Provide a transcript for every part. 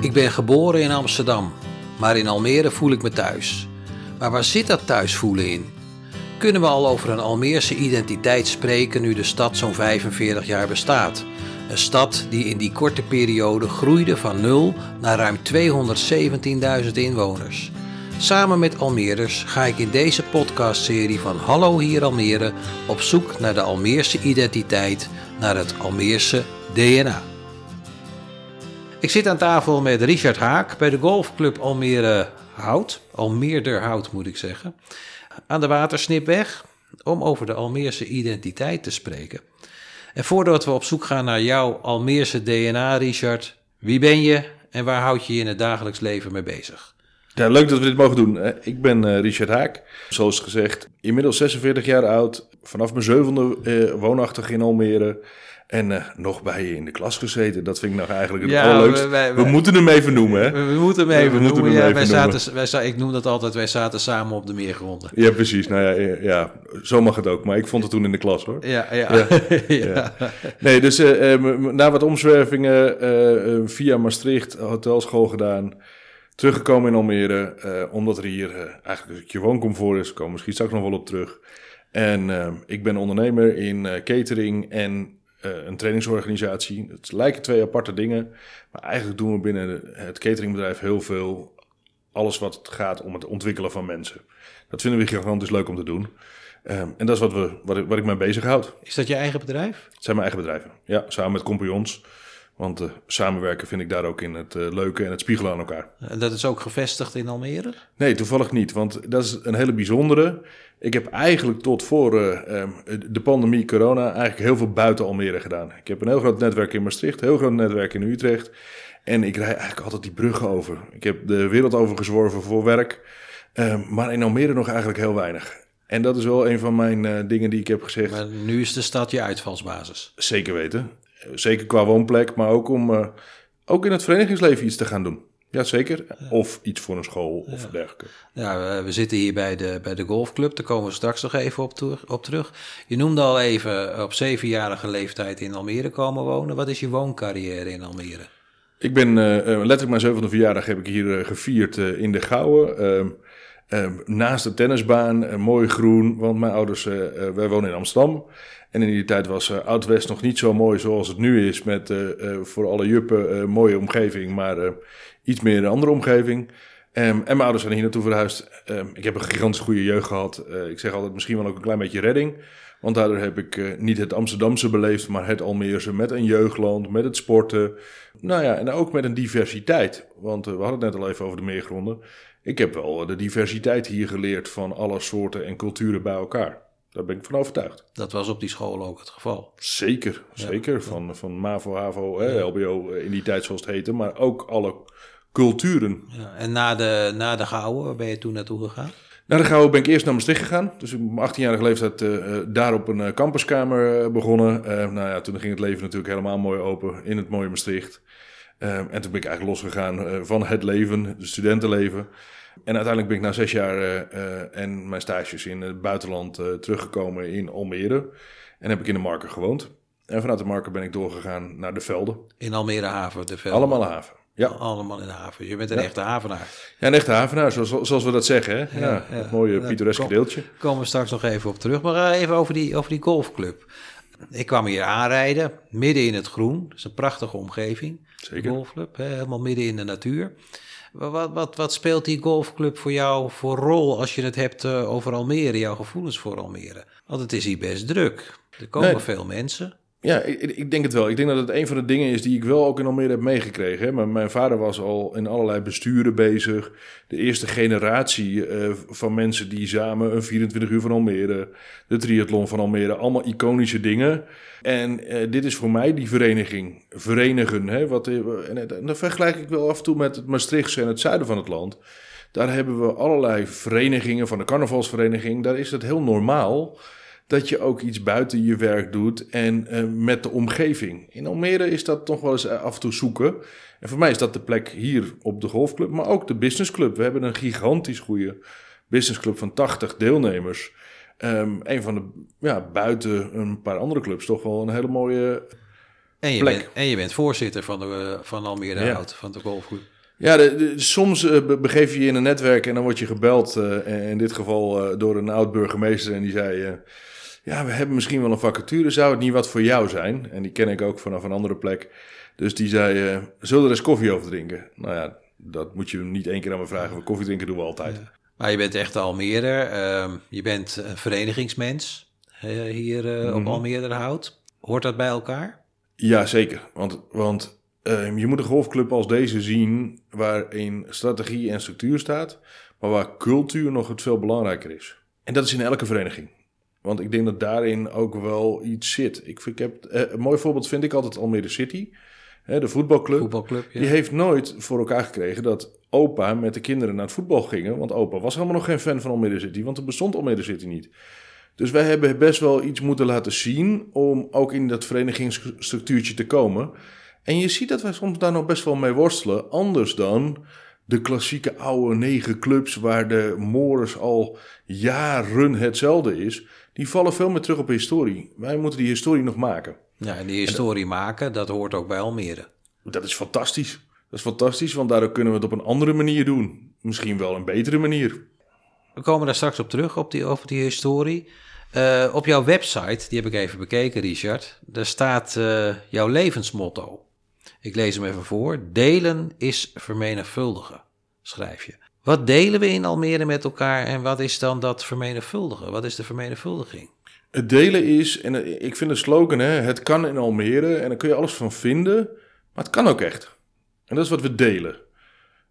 Ik ben geboren in Amsterdam, maar in Almere voel ik me thuis. Maar waar zit dat thuisvoelen in? Kunnen we al over een Almeerse identiteit spreken nu de stad zo'n 45 jaar bestaat? Een stad die in die korte periode groeide van 0 naar ruim 217.000 inwoners. Samen met Almeerders ga ik in deze podcastserie van Hallo hier Almere op zoek naar de Almeerse identiteit, naar het Almeerse DNA. Ik zit aan tafel met Richard Haak bij de golfclub Almere Hout, Almeerder Hout moet ik zeggen, aan de Watersnipweg, om over de Almeerse identiteit te spreken. En voordat we op zoek gaan naar jouw Almeerse DNA, Richard, wie ben je en waar houd je je in het dagelijks leven mee bezig? Ja, leuk dat we dit mogen doen. Ik ben eh, Richard Haak, zoals gezegd, inmiddels 46 jaar oud, vanaf mijn zevende uh, woonachtig in Almere. En uh, nog bij je in de klas gezeten. Dat vind ik nou eigenlijk het ja, allerleukste. We, we, moeten hem even noemen, hè? We, we moeten hem even we noemen. Hem ja, even wij noemen. Zaten, wij ik noem dat altijd, wij zaten samen op de meergronden. Ja, precies. Nou ja, ja, zo mag het ook. Maar ik vond het toen in de klas, hoor. Ja, ja. ja. Nee, dus uh, na wat omzwervingen uh, via Maastricht, hotelschool gedaan... Teruggekomen in Almere, omdat er hier eigenlijk een je wooncomfort is. Komen misschien straks nog wel op terug. En ik ben ondernemer in catering en uh, een trainingsorganisatie. Het lijken twee aparte dingen, maar eigenlijk doen we binnen het cateringbedrijf heel veel. Alles wat gaat om het ontwikkelen van mensen. Dat vinden we gigantisch leuk om te doen. Um, en dat is wat, we, wat, ik, wat ik mee bezighoud. Is dat je eigen bedrijf? Het zijn mijn eigen bedrijven, ja. Samen met compagnons. Want uh, samenwerken vind ik daar ook in het uh, leuke en het spiegelen aan elkaar. En dat is ook gevestigd in Almere? Nee, toevallig niet. Want dat is een hele bijzondere. Ik heb eigenlijk tot voor uh, de pandemie corona eigenlijk heel veel buiten Almere gedaan. Ik heb een heel groot netwerk in Maastricht, een heel groot netwerk in Utrecht. En ik rijd eigenlijk altijd die bruggen over. Ik heb de wereld over gezworven voor werk. Uh, maar in Almere nog eigenlijk heel weinig. En dat is wel een van mijn uh, dingen die ik heb gezegd. Maar nu is de stad je uitvalsbasis. Zeker weten. Zeker qua woonplek, maar ook om uh, ook in het verenigingsleven iets te gaan doen. Ja, zeker. Of iets voor een school of dergelijke. Ja, we zitten hier bij de, bij de golfclub. Daar komen we straks nog even op, op terug. Je noemde al even op zevenjarige leeftijd in Almere komen wonen. Wat is je wooncarrière in Almere? Ik ben uh, letterlijk mijn zevende verjaardag heb ik hier uh, gevierd uh, in de Gouwen. Ehm, ehm, naast de tennisbaan, mooi groen, want mijn ouders, wij wonen in Amsterdam. En in die tijd was Oud-West nog niet zo mooi zoals het nu is, met voor alle juppen mooie omgeving. Maar iets meer een andere omgeving. Um, en mijn ouders zijn hier naartoe verhuisd. Um, ik heb een gigantisch goede jeugd gehad. Uh, ik zeg altijd misschien wel ook een klein beetje redding. Want daardoor heb ik uh, niet het Amsterdamse beleefd, maar het Almeerse met een jeugdland, met het sporten. Nou ja, en ook met een diversiteit. Want uh, we hadden het net al even over de meergronden. Ik heb wel de diversiteit hier geleerd van alle soorten en culturen bij elkaar. Daar ben ik van overtuigd. Dat was op die school ook het geval. Zeker, zeker. Van, van MAVO, HAVO, LBO in die tijd zoals het heette. Maar ook alle culturen. Ja, en na de, na de Gouwen, waar ben je toen naartoe gegaan? Na de Gouwen ben ik eerst naar Maastricht gegaan. Dus ik op mijn 18-jarige leeftijd uh, daar op een uh, campuskamer begonnen. nou ja, toen ging het leven natuurlijk helemaal mooi open in het mooie Maastricht. En toen ben ik eigenlijk losgegaan van het leven, het studentenleven. En uiteindelijk ben ik na zes jaar en mijn stages in het buitenland teruggekomen in Almere. En heb ik in de Marker gewoond. En vanuit de Marker ben ik doorgegaan naar de Velden. In Almere haven, de Velden? Allemaal haven. Ja. Allemaal in de haven. Je bent een echte havenaar. Ja, een echte havenaar, zoals, zoals we dat zeggen. Hè? Ja, ja, mooie pittoreske deeltje. komen we straks nog even op terug. Maar even over die, over die golfclub. Ik kwam hier aanrijden, midden in het groen. Dat is een prachtige omgeving. Zeker. golfclub, helemaal midden in de natuur. Wat, wat, wat speelt die golfclub voor jou voor rol als je het hebt uh, over Almere, jouw gevoelens voor Almere? Want het is hier best druk. Er komen nee. veel mensen. Ja, ik, ik, denk het wel. Ik denk dat het een van de dingen is die ik wel ook in Almere heb meegekregen. Hè. Maar mijn vader was al in allerlei besturen bezig. De eerste generatie uh, van mensen die samen een 24 uur van Almere, de triathlon van Almere, allemaal iconische dingen. En uh, dit is voor mij die vereniging, verenigen. Hè, wat, en, en dat vergelijk ik wel af en toe met het Maastrichtse en het zuiden van het land. Daar hebben we allerlei verenigingen van de carnavalsvereniging. Daar is het heel normaal dat je ook iets buiten je werk doet en uh, met de omgeving. In Almere is dat toch wel eens eh, af en toe zoeken. En voor mij is dat de plek hier op de golfclub, maar ook de businessclub. We hebben een gigantisch goede businessclub van 80 deelnemers. ehm, een van de, ja, buiten een paar andere clubs, toch wel een hele mooie En je, Plek. bent, en je bent voorzitter van, de, van Almere Ja. Hout, van de golfgroep. Ja, de, de- soms eh, be- begeef je je in een netwerk en dan word je gebeld. eh, in dit geval eh, door een oud burgemeester. En die zei: eh, Ja, we hebben misschien wel een vacature. Zou het niet wat voor jou zijn? En die ken ik ook vanaf een andere plek. Dus die zei: eh, Zullen we er eens koffie over drinken? Nou ja, dat moet je niet één keer aan me vragen. Want koffie drinken doen we altijd. Maar je bent echt Almere. ehm, je bent een verenigingsmens hier eh, op Mhm. Almere Hout. Hoort dat bij elkaar? Ja, zeker. Want, want eh, je moet een golfclub als deze zien waarin strategie en structuur staat, maar waar cultuur nog het veel belangrijker is. En dat is in elke vereniging. Want ik denk dat daarin ook wel iets zit. Ik, ik heb, eh, een mooi voorbeeld vind ik altijd Almere City, hè, de voetbalclub. Voetbalclub, ja. Die heeft nooit voor elkaar gekregen dat opa met de kinderen naar het voetbal gingen. Want opa was helemaal nog geen fan van Almere City, want er bestond Almere City niet. Dus wij hebben best wel iets moeten laten zien om ook in dat verenigingsstructuurtje te komen. En je ziet dat wij soms daar nog best wel mee worstelen. Anders dan de klassieke oude negen clubs waar de mores al jaren hetzelfde is. Die vallen veel meer terug op historie. Wij moeten die historie nog maken. Ja, en die historie maken, dat hoort ook bij Almere. Dat is fantastisch. Dat is fantastisch, want daardoor kunnen we het op een andere manier doen. Misschien wel een betere manier. We komen daar straks op terug, op die, over die historie. Eh, op jouw website, die heb ik even bekeken, Richard. Daar staat eh, jouw levensmotto. Ik lees hem even voor. Delen is vermenigvuldigen, schrijf je. Wat delen we in Almere met elkaar en wat is dan dat vermenigvuldigen? Wat is de vermenigvuldiging? Het delen is, en ik vind de slogan, hè, het kan in Almere en daar kun je alles van vinden, maar het kan ook echt. En dat is wat we delen.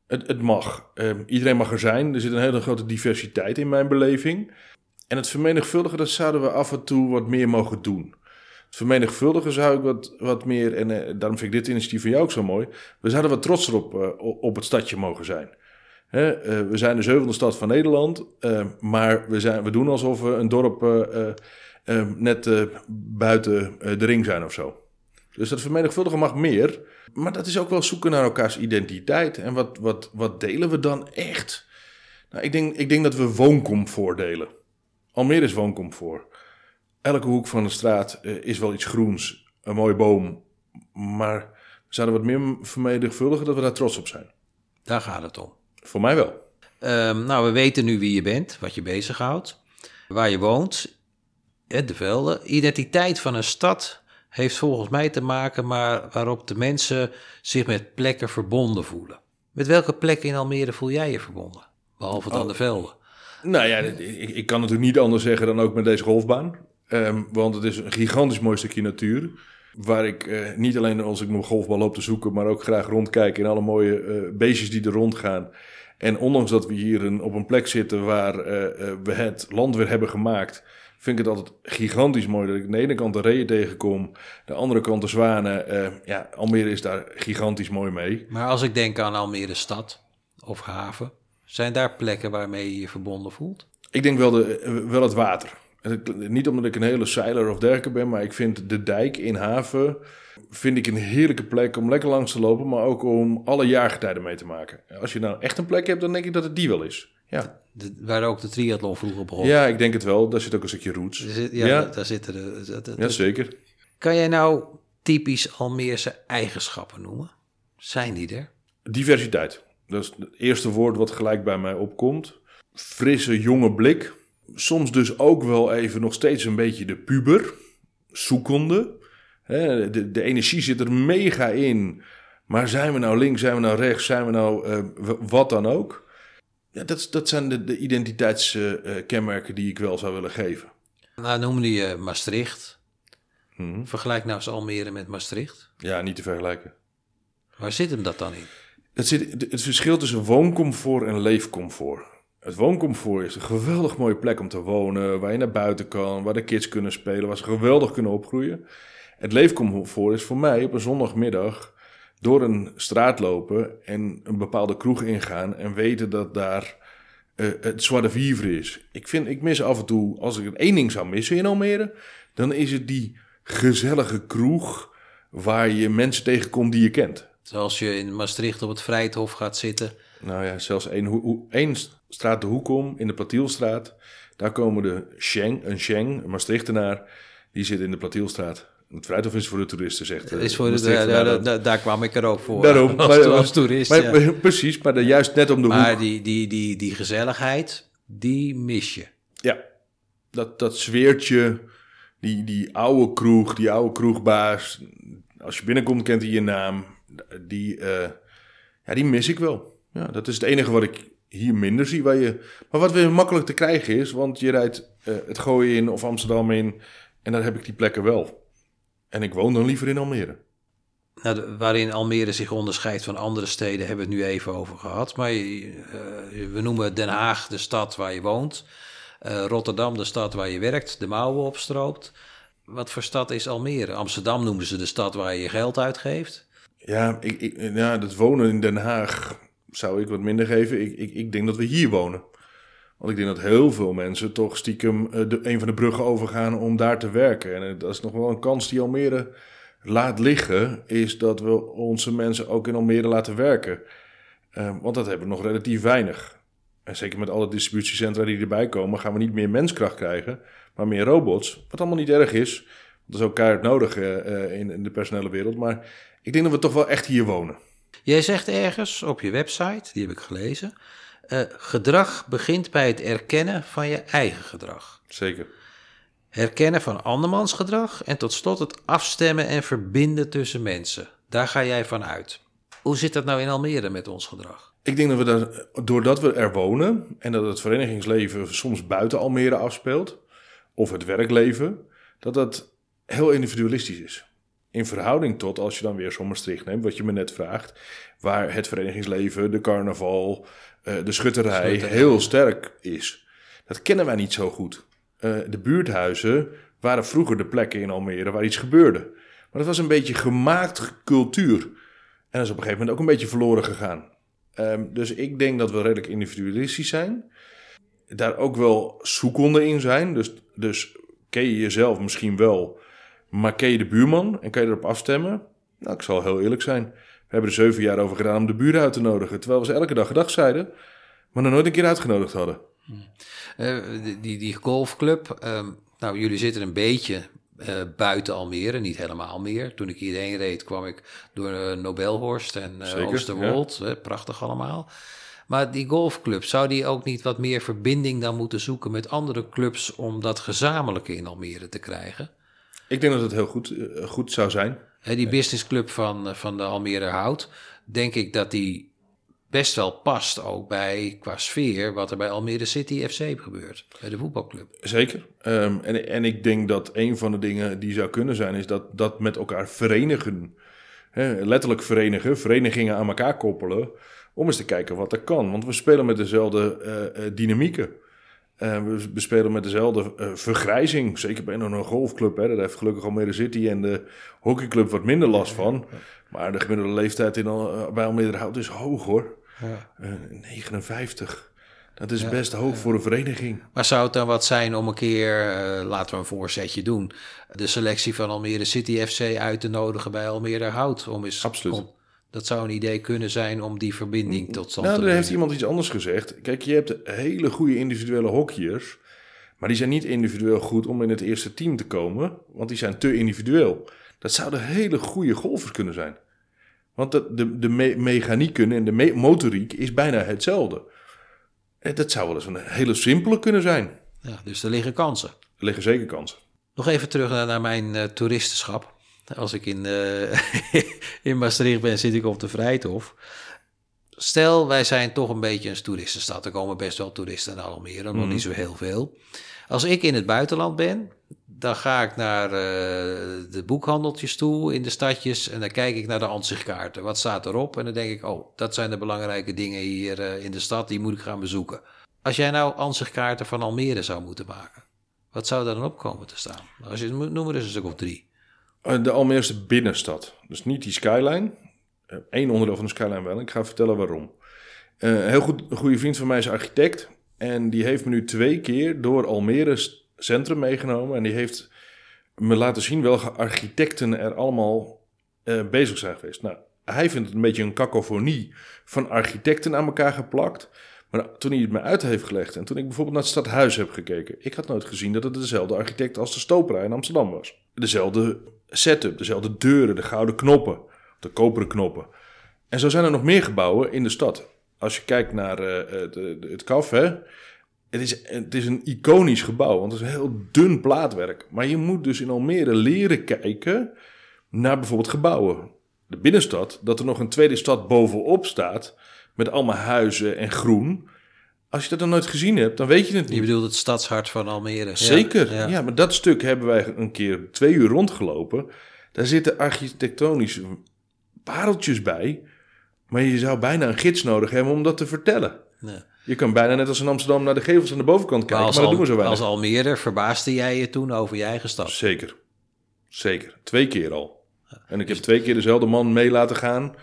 Het, het mag. Eh, iedereen mag er zijn. Er zit een hele grote diversiteit in mijn beleving. En het vermenigvuldigen, dat zouden we af en toe wat meer mogen doen. Vermenigvuldigen zou ik wat, wat meer, en eh, daarom vind ik dit initiatief van jou ook zo mooi. We zouden wat trotser op, eh, op het stadje mogen zijn. Hè, eh, we zijn de zevende stad van Nederland, maar we, zijn, we doen alsof we een dorp net buiten de ring zijn of zo. Dus dat vermenigvuldigen mag meer, maar dat is ook wel zoeken naar elkaars identiteit. En wat, wat, wat delen we dan echt? Nou, ik, denk, ik denk dat we wooncomfort delen. Almere is wooncomfort. Elke hoek van de straat eh, is wel iets groens, een mooie boom. Maar we zouden wat meer vermenigvuldigen dat we daar trots op zijn. Daar gaat het om. Voor mij wel. Ehm, nou, we weten nu wie je bent, wat je bezighoudt, waar je woont, de velden. Identiteit van een stad heeft volgens mij te maken maar waarop de mensen zich met plekken verbonden voelen. Met welke plekken in Almere voel jij je verbonden? Behalve dan Oh. de velden. Nou ja, ik, ik kan natuurlijk niet anders zeggen dan ook met deze golfbaan. Ehm, want het is een gigantisch mooi stukje natuur. Waar ik eh, niet alleen als ik mijn golfbal loop te zoeken, maar ook graag rondkijk in alle mooie eh, beestjes die er rondgaan. En ondanks dat we hier een, op een plek zitten waar eh, we het land weer hebben gemaakt, vind ik het altijd gigantisch mooi dat ik aan de ene kant de reeën tegenkom, de andere kant de zwanen. Ja, Almere is daar gigantisch mooi mee. Maar als ik denk aan Almere stad of haven, zijn daar plekken waarmee je je verbonden voelt? Ik denk wel, de, wel het water. Niet omdat ik een hele zeiler of dergelijke ben, maar ik vind de dijk in haven vind ik een heerlijke plek om lekker langs te lopen, maar ook om alle jaargetijden mee te maken. Als je nou echt een plek hebt, dan denk ik dat het die wel is. Ja, De, waar ook de triathlon vroeger begon. ja ik denk het wel. Daar zit ook een stukje roots. Zit- ja, Ja. daar zitten de. Ja, zeker. Kan jij nou typisch Almeerse eigenschappen noemen? Zijn die er? Diversiteit. Dat is het eerste woord wat gelijk bij mij opkomt. Frisse, jonge blik. Soms dus ook wel even nog steeds een beetje de puber. Zoekende. Hè, De, de energie zit er mega in. Maar zijn we nou links, zijn we nou rechts, zijn we nou eh, wat dan ook? Ja, dat, dat zijn de, de identiteitskenmerken die ik wel zou willen geven. Nou, noemde je Maastricht. Mhm. Vergelijk nou eens Almere met Maastricht. Ja, niet te vergelijken. Waar zit hem dat dan in? Het, zit, het verschil tussen wooncomfort en leefcomfort. Het wooncomfort is een geweldig mooie plek om te wonen, waar je naar buiten kan, waar de kids kunnen spelen, waar ze geweldig kunnen opgroeien. Het leefcomfort is voor mij op een zondagmiddag door een straat lopen en een bepaalde kroeg ingaan en weten dat daar eh, het zwarte vivre is. Ik, vind, ik mis af en toe, als ik één ding zou missen in Almere, dan is het die gezellige kroeg waar je mensen tegenkomt die je kent. Zoals je in Maastricht op het Vrijthof gaat zitten. Nou ja, zelfs één, straat de hoek om, in de Platielstraat. Daar komen de Sheng, een Sheng, een Maastrichtenaar, die zit in de Platielstraat. Het fruithof is voor de toeristen, zegt uh, is voor de, ja, ja, daar, daar kwam ik er ook voor. Daarom, als, maar, als toerist. Maar, ja. Precies, maar de, juist net om de maar hoek. die, die, die, die gezelligheid, die mis je. Ja, dat, dat zweertje, die, die oude kroeg, die oude kroegbaas. Als je binnenkomt, kent hij je naam. Die, uh, ja, die mis ik wel. Ja, dat is het enige wat ik hier minder zie. Waar je, maar wat weer makkelijk te krijgen is, want je rijdt uh, het Gooien in of Amsterdam in. En daar heb ik die plekken wel. En ik woon dan liever in Almere. Nou, de, waarin Almere zich onderscheidt van andere steden, hebben we het nu even over gehad. Maar uh, we noemen Den Haag de stad waar je woont. Uh, Rotterdam de stad waar je werkt, de mouwen opstroopt. Wat voor stad is Almere? Amsterdam noemen ze de stad waar je je geld uitgeeft. Ja, ik, ik, ja, dat wonen in Den Haag zou ik wat minder geven. Ik, ik, ik denk dat we hier wonen. Want ik denk dat heel veel mensen toch stiekem uh, de, een van de bruggen overgaan om daar te werken. En dat is nog wel een kans die Almere laat liggen, is dat we onze mensen ook in Almere laten werken. Uh, want dat hebben we nog relatief weinig. En zeker met alle distributiecentra die erbij komen, gaan we niet meer menskracht krijgen, maar meer robots. Wat allemaal niet erg is. Dat is ook keihard nodig in, in de personele wereld. Maar ik denk dat we toch wel echt hier wonen. Jij zegt ergens op je website, die heb ik gelezen, uh, gedrag begint bij het erkennen van je eigen gedrag. Zeker. Herkennen van andermans gedrag en tot slot het afstemmen en verbinden tussen mensen. Daar ga jij van uit. Hoe zit dat nou in Almere met ons gedrag? Ik denk dat we daar, doordat we er wonen en dat het verenigingsleven soms buiten Almere afspeelt, of het werkleven, dat dat heel individualistisch is. In verhouding tot, als je dan weer zo'n Maastricht neemt, wat je me net vraagt, waar het verenigingsleven, de carnaval, uh, de schutterij, schutterij heel sterk is. Dat kennen wij niet zo goed. Uh, de buurthuizen waren vroeger de plekken in Almere waar iets gebeurde. Maar dat was een beetje gemaakt cultuur. En dat is op een gegeven moment ook een beetje verloren gegaan. Um, dus ik denk dat we redelijk individualistisch zijn. Daar ook wel zoekende in zijn. Dus, dus ken je jezelf misschien wel, maar ken je de buurman en kan je erop afstemmen? Nou, ik zal heel eerlijk zijn. We hebben er zeven jaar over gedaan om de buren uit te nodigen. Terwijl we ze elke dag gedag zeiden, maar nog nooit een keer uitgenodigd hadden. Uh, die, die golfclub, um, nou jullie zitten een beetje uh, buiten Almere, niet helemaal meer. Toen ik hierheen reed kwam ik door uh, Nobelhorst en uh, Oosterwold, ja. prachtig allemaal. Maar die golfclub, zou die ook niet wat meer verbinding dan moeten zoeken met andere clubs om dat gezamenlijke in Almere te krijgen? Ik denk dat het heel goed, goed zou zijn. He, die businessclub van, van de Almere Hout, denk ik dat die best wel past ook bij qua sfeer wat er bij Almere City FC gebeurt, bij de voetbalclub. Zeker. Um, en, en ik denk dat een van de dingen die zou kunnen zijn, is dat, dat met elkaar verenigen. He, letterlijk verenigen, verenigingen aan elkaar koppelen, om eens te kijken wat er kan. Want we spelen met dezelfde uh, uh, dynamieken. Uh, we, we spelen met dezelfde vergrijzing, zeker bij een golfclub. Hè. Daar heeft gelukkig Almere City en de hockeyclub wat minder last van. Maar de gemiddelde leeftijd in, bij Almere Hout is hoog hoor. Ja. Uh, 59. Dat is best hoog voor een vereniging. Maar zou het dan wat zijn om een keer, laten we een voorzetje doen, de selectie van Almere City FC uit te nodigen bij Almere Hout? Om eens, Absoluut. Om, dat zou een idee kunnen zijn om die verbinding tot stand nou, te brengen. heeft iemand iets anders gezegd. Kijk, je hebt hele goede individuele hockeyers, maar die zijn niet individueel goed om in het eerste team te komen, want die zijn te individueel. Dat zouden hele goede golfers kunnen zijn. Want de, de, de me mechanieken en de me motoriek is bijna hetzelfde. En dat zou wel eens een hele simpele kunnen zijn. Ja, dus er liggen kansen. Er liggen zeker kansen. Nog even terug naar, naar mijn uh, toeristenschap. Als ik in, uh, in Maastricht ben, zit ik op de Vrijthof. Stel, wij zijn toch een beetje een toeristenstad. Er komen best wel toeristen naar Almere, nog mm. niet zo heel veel. Als ik in het buitenland ben, dan ga ik naar uh, de boekhandeltjes toe in de stadjes en dan kijk ik naar de ansichtkaarten. Wat staat erop? En dan denk ik, oh, dat zijn de belangrijke dingen hier uh, in de stad, die moet ik gaan bezoeken. Als jij nou ansichtkaarten van Almere zou moeten maken, wat zou daar dan op komen te staan? Als je noem er eens een stuk of drie. De Almeerse binnenstad, dus niet die skyline. Eén onderdeel van de skyline wel. Ik ga vertellen waarom. Uh, een heel goed, een goede vriend van mij is architect. En die heeft me nu twee keer door Almere centrum meegenomen. En die heeft me laten zien welke architecten er allemaal bezig zijn geweest. Nou, hij vindt het een beetje een kakofonie van architecten aan elkaar geplakt. Maar toen hij het me uit heeft gelegd en toen ik bijvoorbeeld naar het stadhuis heb gekeken, ik had nooit gezien dat het dezelfde architect als de Stopera in Amsterdam was. Dezelfde setup, dezelfde deuren, de gouden knoppen, de koperen knoppen. En zo zijn er nog meer gebouwen in de stad. Als je kijkt naar uh, het, het café, het is, het is een iconisch gebouw, want het is een heel dun plaatwerk. Maar je moet dus in Almere leren kijken naar bijvoorbeeld gebouwen. De binnenstad, dat er nog een tweede stad bovenop staat met allemaal huizen en groen. Als je dat dan nooit gezien hebt, dan weet je het niet. Je bedoelt het stadshart van Almere. Zeker, ja, ja. maar dat stuk hebben wij een keer twee uur rondgelopen. Daar zitten architectonische pareltjes bij. Maar je zou bijna een gids nodig hebben om dat te vertellen. Je kan bijna net als in Amsterdam naar de gevels aan de bovenkant kijken, maar, maar dat doen we zo weinig. Als Almere verbaasde jij je toen over je eigen stad? Zeker, zeker. Twee keer al. En ik heb twee keer dezelfde man mee laten gaan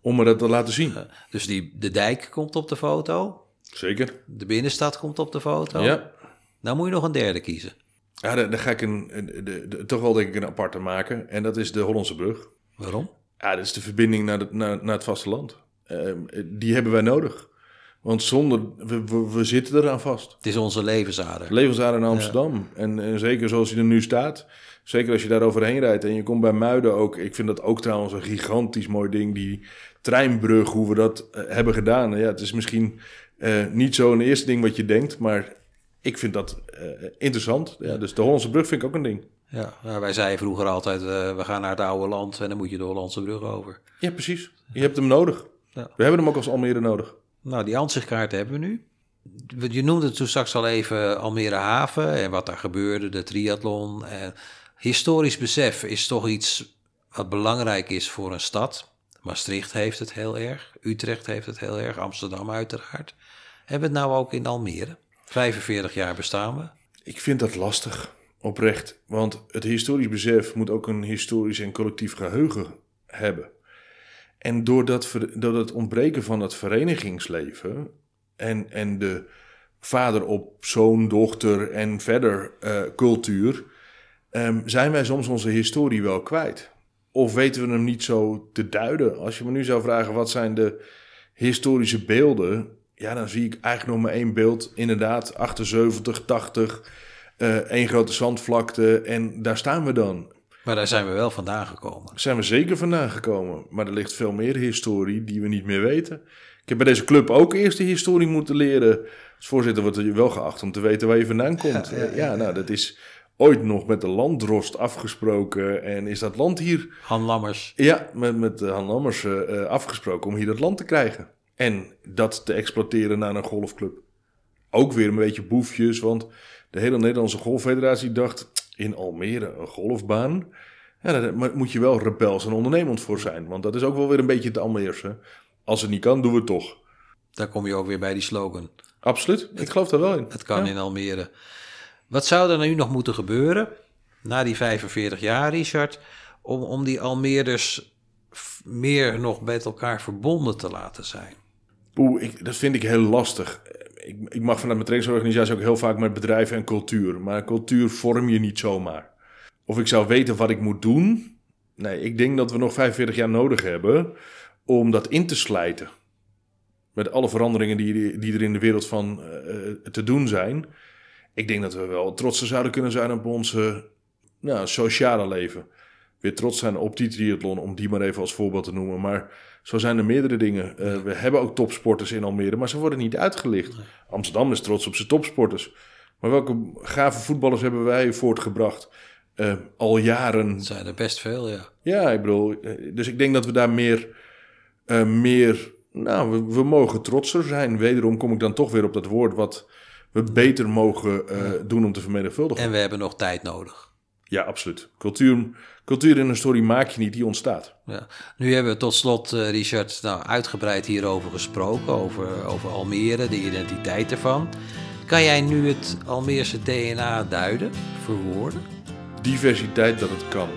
om me dat te laten zien. Dus die, de dijk komt op de foto? Zeker. De binnenstad komt op de foto? Ja. Nou moet je nog een derde kiezen. Ja, dan, ga ik een, de, de, toch wel denk ik een aparte maken. En dat is de Hollandse brug. Waarom? Ja, dat is de verbinding naar, de, naar, naar het vasteland. Uh, die hebben wij nodig. Want zonder, we, we, zitten eraan vast. Het is onze levensader. Levensader in Amsterdam. En, en, zeker zoals hij er nu staat. Zeker als je daar overheen rijdt en je komt bij Muiden ook. Ik vind dat ook trouwens een gigantisch mooi ding. Die treinbrug, hoe we dat uh, hebben gedaan. Ja, het is misschien uh, niet zo'n eerste ding wat je denkt. Maar ik vind dat uh, interessant. Ja, dus de Hollandse brug vind ik ook een ding. Ja, nou, wij zeiden vroeger altijd, we gaan naar het oude land en dan moet je de Hollandse brug over. Ja, precies. Je hebt hem nodig. Ja. We hebben hem ook als Almere nodig. Nou, die ansichtkaart hebben we nu. Je noemde het toen straks al even Almere Haven en wat daar gebeurde, de triathlon. En historisch besef is toch iets wat belangrijk is voor een stad. Maastricht heeft het heel erg, Utrecht heeft het heel erg, Amsterdam uiteraard. Hebben we het nou ook in Almere? 45 jaar bestaan we. Ik vind dat lastig, oprecht. Want het historisch besef moet ook een historisch en collectief geheugen hebben. En door, dat, het ontbreken van het verenigingsleven en, en de vader op zoon, dochter en verder uh, cultuur, um, zijn wij soms onze historie wel kwijt. Of weten we hem niet zo te duiden? Als je me nu zou vragen wat zijn de historische beelden, ja, dan zie ik eigenlijk nog maar één beeld. Inderdaad, 78, 80, uh, één grote zandvlakte en daar staan we dan. Maar daar zijn we wel vandaan gekomen. Zijn we zeker vandaan gekomen. Maar er ligt veel meer historie die we niet meer weten. Ik heb bij deze club ook eerst de historie moeten leren. Als voorzitter wordt je wel geacht om te weten waar je vandaan komt. Ja, ja, nou, dat is ooit nog met de landdrost afgesproken. En is dat land hier... Han Lammers. Ja, met, met Han Lammers uh, afgesproken om hier dat land te krijgen. En dat te exploiteren naar een golfclub. Ook weer een beetje boefjes, want de hele Nederlandse Golffederatie dacht in Almere een golfbaan. Ja, daar moet je wel rebels en ondernemend voor zijn. Want dat is ook wel weer een beetje het Almeerse. Als het niet kan, doen we het toch. Daar kom je ook weer bij die slogan. Absoluut, ik geloof daar wel in. Het kan in Almere. Wat zou er nu nog moeten gebeuren, na die 45 jaar, Richard, om, om die Almeerders meer nog met elkaar verbonden te laten zijn? Oeh, ik, dat vind ik heel lastig ik, ik mag vanuit mijn trainingsorganisatie ook heel vaak met bedrijven en cultuur. Maar cultuur vorm je niet zomaar. Of ik zou weten wat ik moet doen. Nee, ik denk dat we nog 45 jaar nodig hebben om dat in te slijten. Met alle veranderingen die, die er in de wereld van uh, te doen zijn. Ik denk dat we wel trots zouden kunnen zijn op onze nou, sociale leven. Weer trots zijn op die triathlon, om die maar even als voorbeeld te noemen. Maar zo zijn er meerdere dingen. Uh, we hebben ook topsporters in Almere, maar ze worden niet uitgelicht. Amsterdam is trots op zijn topsporters. Maar welke gave voetballers hebben wij voortgebracht? Uh, al jaren. Het zijn er best veel, ja. Ja, ik bedoel, eh, dus ik denk dat we daar meer, uh, meer nou, we, we, mogen trotser zijn. Wederom kom ik dan toch weer op dat woord wat we beter mogen doen om te vermenigvuldigen. En we hebben nog tijd nodig. Ja, absoluut. Cultuur, cultuur in een story maak je niet, die ontstaat. Ja. Nu hebben we tot slot, uh, Richard, nou, uitgebreid hierover gesproken, over, over Almere, de identiteit ervan. Kan jij nu het Almeerse DNA duiden, verwoorden? Diversiteit dat het kan.